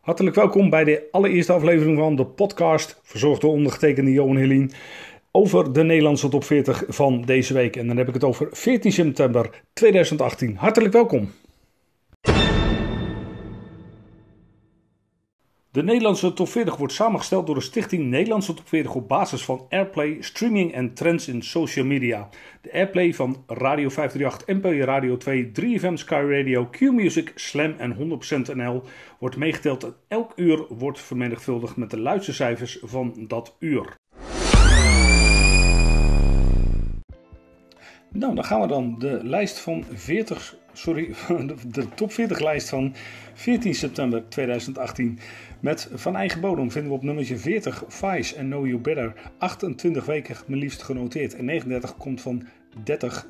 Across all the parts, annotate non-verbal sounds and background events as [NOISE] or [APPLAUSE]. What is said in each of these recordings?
Hartelijk welkom bij de allereerste aflevering van de podcast, verzorgd door ondergetekende Johan Helien, over de Nederlandse top 40 van deze week. En dan heb ik het over 14 september 2018. Hartelijk welkom. De Nederlandse top 40 wordt samengesteld door de stichting Nederlandse top 40 op basis van Airplay, streaming en trends in social media. De Airplay van Radio 538, NPO Radio 2, 3FM Sky Radio, Q-Music, Slam en 100% NL wordt meegeteld en elk uur wordt vermenigvuldigd met de luistercijfers van dat uur. Nou, dan gaan we dan de lijst van 40, sorry, [LAUGHS] de top 40 lijst van 14 september 2018. Met Van Eigen Bodem vinden we op nummertje 40 Vice en Know You Better. 28 weken mijn liefst genoteerd. En 39 komt van 30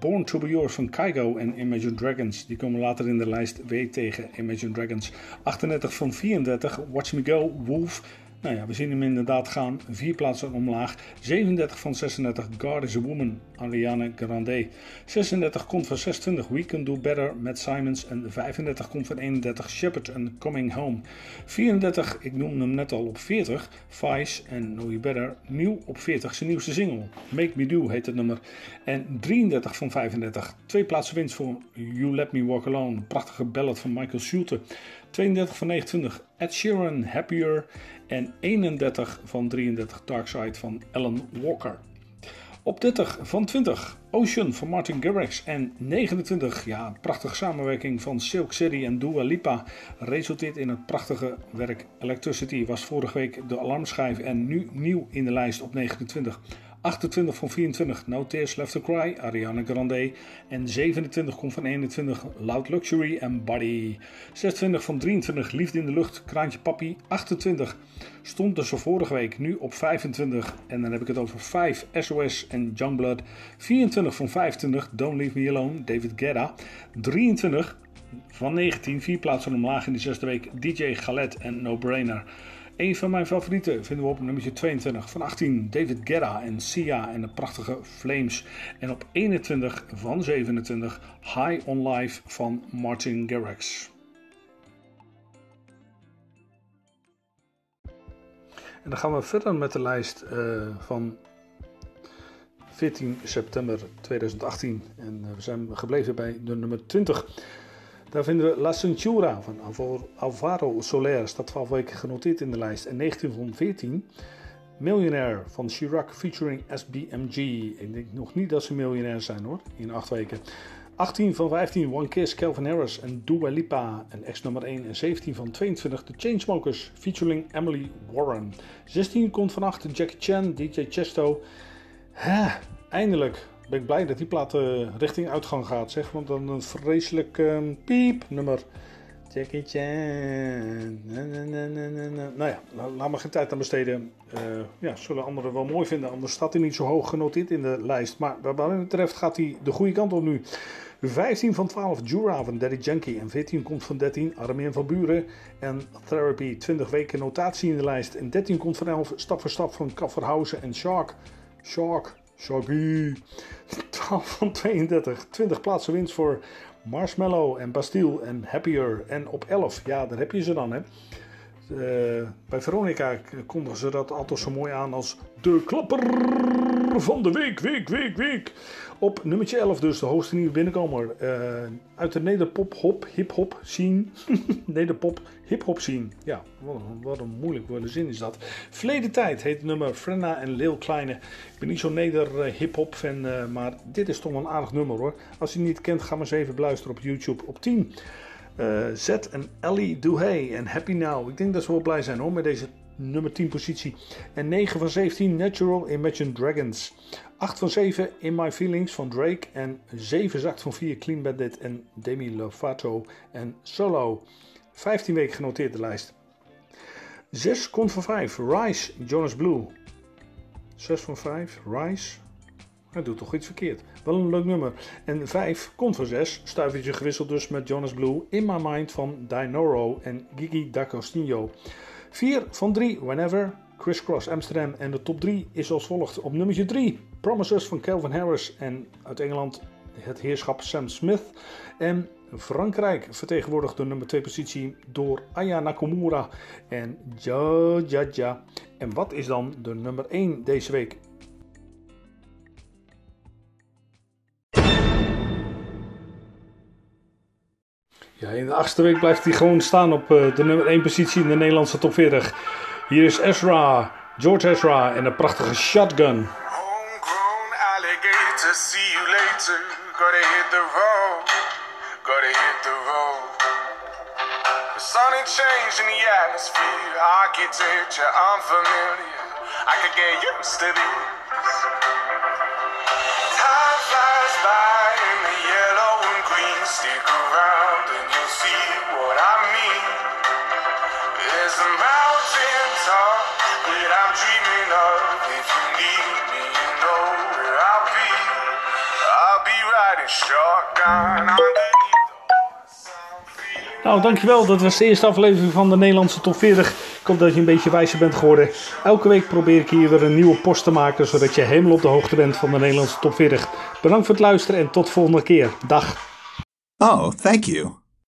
Born to Be Yours van Kygo en Imagine Dragons. Die komen later in de lijst weer tegen Imagine Dragons. 38 van 34 Watch Me Go Wolf. Nou ja, we zien hem inderdaad gaan. Vier plaatsen omlaag. 37 van 36 God is a Woman, Ariana Grande. 36 komt van 26 We Can Do Better, met Simons. En 35 komt van 31 Shepard en Coming Home. 34, ik noemde hem net al op 40, Vice en Know You Better. Nieuw op 40, zijn nieuwste single. Make Me Do heet het nummer. En 33 van 35, twee plaatsen winst voor You Let Me Walk Alone. Prachtige ballad van Michael Schulte. 32 van 29 Ed Sheeran, Happier. En 31 van 33 Darkside van Alan Walker. Op 30 van 20 Ocean van Martin Garrix. En 29, ja, prachtige samenwerking van Silk City en Dua Lipa resulteert in het prachtige werk Electricity. Was vorige week de alarmschijf en nu nieuw in de lijst op 29. 28 van 24 No Tears Left to Cry, Ariana Grande. En 27 komt van 21 Loud Luxury en Body. 26 van 23 Liefde in de Lucht, Kraantje Papi. 28 stond dus vorige week, nu op 25. En dan heb ik het over 5 SOS en Youngblood. 24 van 25 Don't Leave Me Alone, David Guetta. 23 van 19, vier plaatsen omlaag in de zesde week DJ Galet en No Brainer. Een van mijn favorieten vinden we op nummer 22 van 18 David Guetta en Sia en de prachtige Flames. En op 21 van 27 High on Life van Martin Garrix. En dan gaan we verder met de lijst uh, van 14 september 2018. En uh, we zijn gebleven bij de nummer 20. Daar vinden we La Centura van Alvaro Soler, staat 12 weken genoteerd in de lijst. En 1914, Millionaire van Chirac featuring SBMG. Ik denk nog niet dat ze miljonair zijn hoor, in 8 weken. 18 van 15, One Kiss, Calvin Harris en Dua Lipa. En ex nummer 1 en 17 van 22, The Chainsmokers featuring Emily Warren. 16 komt van 8, Jackie Chan, DJ Chesto. Eindelijk ben ik blij dat die plaat uh, richting uitgang gaat, zeg. Want dan een vreselijk uh, piep nummer. Jackie Chan. Nou ja, laat maar geen tijd aan besteden. Uh, ja, zullen anderen wel mooi vinden. Anders staat hij niet zo hoog genoteerd in de lijst. Maar wat mij betreft gaat hij de goede kant op nu. 15 van 12 Jura van Daddy Junkie. En 14 komt van 13 Armin van Buren. En Therapy 20 weken notatie in de lijst. En 13 komt van 11 stap voor stap van Kafferhausen en Shark. Shark. Shaggy. 12 van 32. 20 plaatsen winst voor Marshmallow en Bastille en Happier. En op 11, ja, daar heb je ze dan, hè. Uh, bij Veronica kondigen ze dat altijd zo mooi aan als de klapper van de week, week, week, week. Op nummertje 11 dus de hoogste nieuwe binnenkomer. Uh, uit de nederpop, hop, hip-hop scene. [LAUGHS] nederpop, hip-hop. Ja, wat een, wat een moeilijk woorde zin is dat. Verleden tijd heet het nummer Frenna en Leel Kleine. Ik ben niet zo'n neder uh, hip-hop fan, uh, maar dit is toch een aardig nummer hoor. Als je het niet kent, ga maar eens even beluisteren op YouTube. Op 10. Uh, Z en Ellie Duhey en Happy Now. Ik denk dat ze wel blij zijn hoor met deze nummer 10 positie. En 9 van 17 Natural Imagine Dragons. 8 van 7 In My Feelings van Drake. En 7 zakt van 4 Clean Bandit en Demi Lovato en Solo. 15 weken genoteerd de lijst. 6 komt van 5 Rise Jonas Blue. 6 van 5 Rise. Hij doet toch iets verkeerd. Wel een leuk nummer. En 5 komt van 6. Stuivertje gewisseld dus met Jonas Blue. In My Mind van Dinoro en Gigi D'Agostino. 4 van 3 Whenever. Crisscross Amsterdam. En de top 3 is als volgt. Op nummertje 3 Promises van Calvin Harris. En uit Engeland het heerschap Sam Smith. En Frankrijk vertegenwoordigt de nummer 2 positie door Aya Nakamura en Ja Ja Ja. En wat is dan de nummer 1 deze week? In de achtste week blijft hij gewoon staan op uh, de nummer 1 positie in de Nederlandse top 40. Hier is Ezra, George Ezra en een prachtige shotgun. Homegrown alligator, see you later. Gotta hit the road, gotta hit the road. The sun ain't changing the atmosphere, architecture unfamiliar. I could get used to this. Time flies Nou, dankjewel. Dat was de eerste aflevering van de Nederlandse Top 40. Ik hoop dat je een beetje wijzer bent geworden. Elke week probeer ik hier weer een nieuwe post te maken, zodat je helemaal op de hoogte bent van de Nederlandse Top 40. Bedankt voor het luisteren en tot volgende keer. Dag. Oh, thank you.